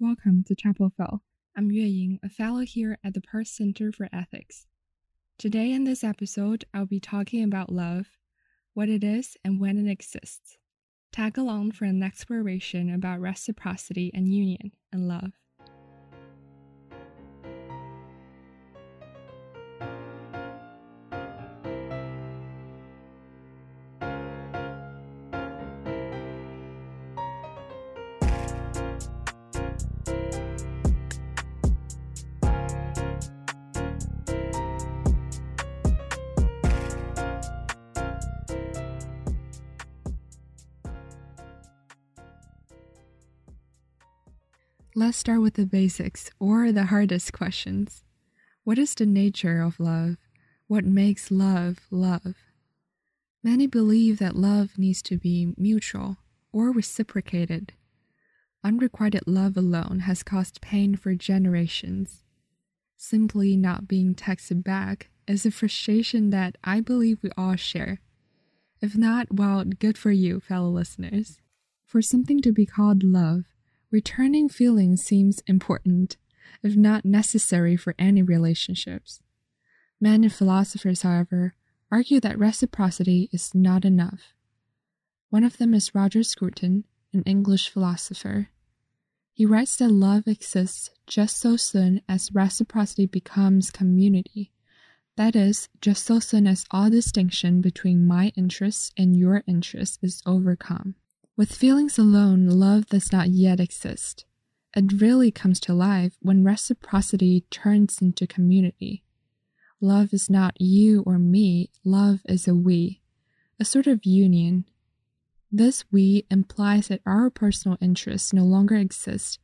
Welcome to Chapel Phil. I'm Yue Ying, a fellow here at the Parr Center for Ethics. Today in this episode, I'll be talking about love, what it is, and when it exists. Tag along for an exploration about reciprocity and union and love. Let's start with the basics, or the hardest questions. What is the nature of love? What makes love love? Many believe that love needs to be mutual or reciprocated. Unrequited love alone has caused pain for generations. Simply not being texted back is a frustration that I believe we all share. If not, well, good for you, fellow listeners. For something to be called love, Returning feelings seems important, if not necessary for any relationships. Many philosophers, however, argue that reciprocity is not enough. One of them is Roger Scruton, an English philosopher. He writes that love exists just so soon as reciprocity becomes community. That is, just so soon as all distinction between my interests and your interests is overcome. With feelings alone, love does not yet exist. It really comes to life when reciprocity turns into community. Love is not you or me, love is a we, a sort of union. This we implies that our personal interests no longer exist.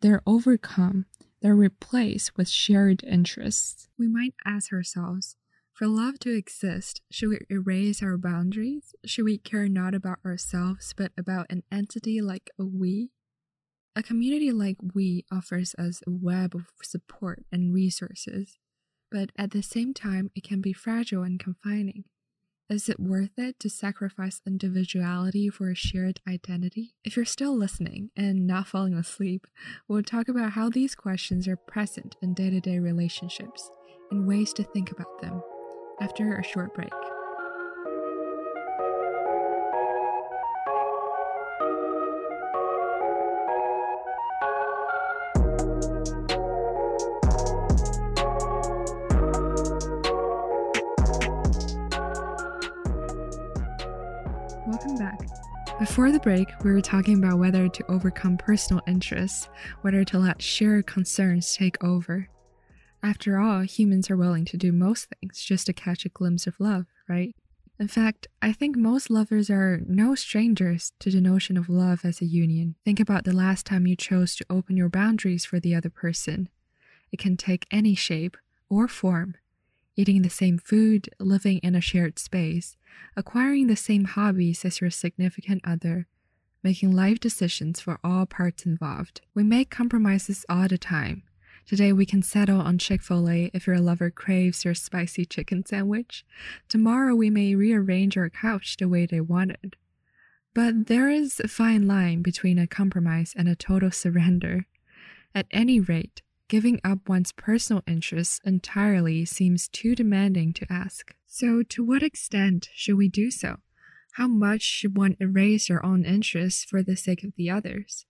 They're overcome, they're replaced with shared interests. We might ask ourselves, for love to exist, should we erase our boundaries? Should we care not about ourselves, but about an entity like a we? A community like we offers us a web of support and resources, but at the same time, it can be fragile and confining. Is it worth it to sacrifice individuality for a shared identity? If you're still listening and not falling asleep, we'll talk about how these questions are present in day to day relationships and ways to think about them after a short break. Welcome back. Before the break, we were talking about whether to overcome personal interests, whether to let shared concerns take over. After all, humans are willing to do most things just to catch a glimpse of love, right? In fact, I think most lovers are no strangers to the notion of love as a union. Think about the last time you chose to open your boundaries for the other person. It can take any shape or form eating the same food, living in a shared space, acquiring the same hobbies as your significant other, making life decisions for all parts involved. We make compromises all the time, Today we can settle on Chick fil A if your lover craves your spicy chicken sandwich. Tomorrow we may rearrange our couch the way they wanted. But there is a fine line between a compromise and a total surrender. At any rate, giving up one's personal interests entirely seems too demanding to ask. So, to what extent should we do so? How much should one erase their own interests for the sake of the others?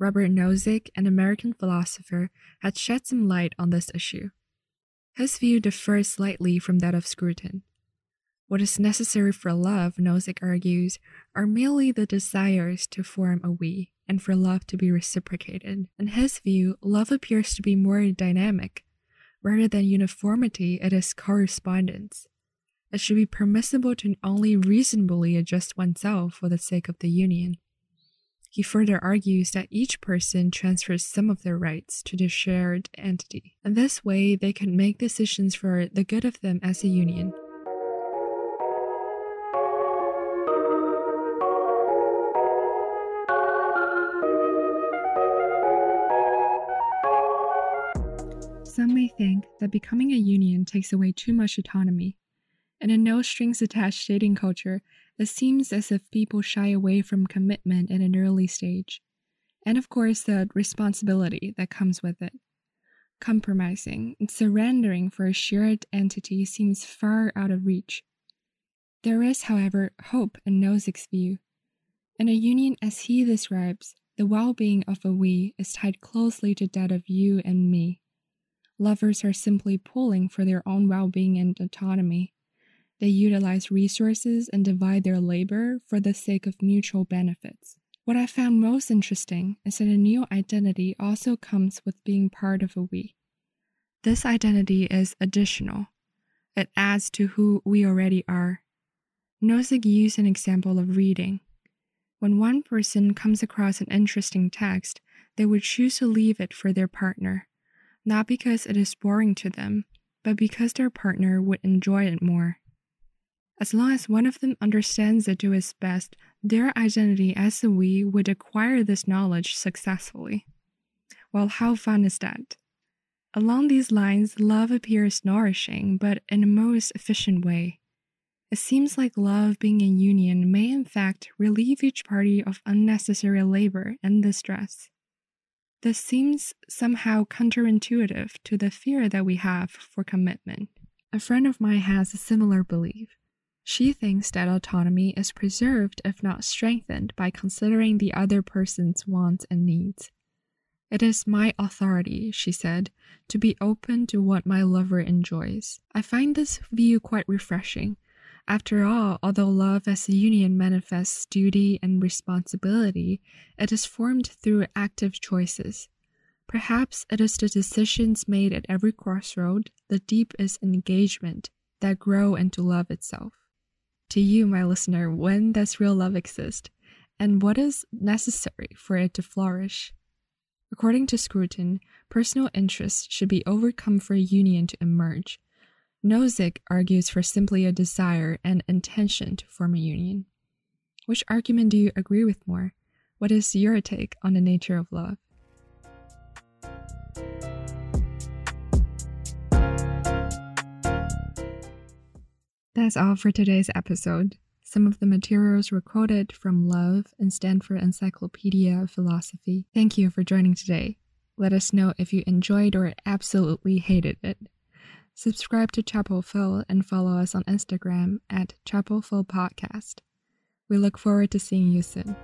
Robert Nozick, an American philosopher, had shed some light on this issue. His view differs slightly from that of Scruton. What is necessary for love, Nozick argues, are merely the desires to form a we and for love to be reciprocated. In his view, love appears to be more dynamic. Rather than uniformity, it is correspondence. It should be permissible to only reasonably adjust oneself for the sake of the union. He further argues that each person transfers some of their rights to the shared entity, and this way they can make decisions for the good of them as a union. Some may think that becoming a union takes away too much autonomy. In a no strings attached dating culture, it seems as if people shy away from commitment at an early stage. and of course, the responsibility that comes with it. Compromising and surrendering for a shared entity seems far out of reach. There is, however, hope in Nozick's view. In a union as he describes, the well being of a we is tied closely to that of you and me. Lovers are simply pulling for their own well being and autonomy. They utilize resources and divide their labor for the sake of mutual benefits. What I found most interesting is that a new identity also comes with being part of a we. This identity is additional, it adds to who we already are. Nozick used an example of reading. When one person comes across an interesting text, they would choose to leave it for their partner, not because it is boring to them, but because their partner would enjoy it more. As long as one of them understands it to its best, their identity as a we would acquire this knowledge successfully. Well, how fun is that? Along these lines, love appears nourishing, but in a most efficient way. It seems like love being in union may in fact relieve each party of unnecessary labor and distress. This seems somehow counterintuitive to the fear that we have for commitment. A friend of mine has a similar belief. She thinks that autonomy is preserved, if not strengthened, by considering the other person's wants and needs. It is my authority, she said, to be open to what my lover enjoys. I find this view quite refreshing after all, although love as a union manifests duty and responsibility, it is formed through active choices. Perhaps it is the decisions made at every crossroad, the deepest engagement, that grow into love itself. To you, my listener, when does real love exist? And what is necessary for it to flourish? According to Scruton, personal interests should be overcome for a union to emerge. Nozick argues for simply a desire and intention to form a union. Which argument do you agree with more? What is your take on the nature of love? That's all for today's episode. Some of the materials were quoted from Love and Stanford Encyclopedia of Philosophy. Thank you for joining today. Let us know if you enjoyed or absolutely hated it. Subscribe to Chapel Phil and follow us on Instagram at Chapel Phil Podcast. We look forward to seeing you soon.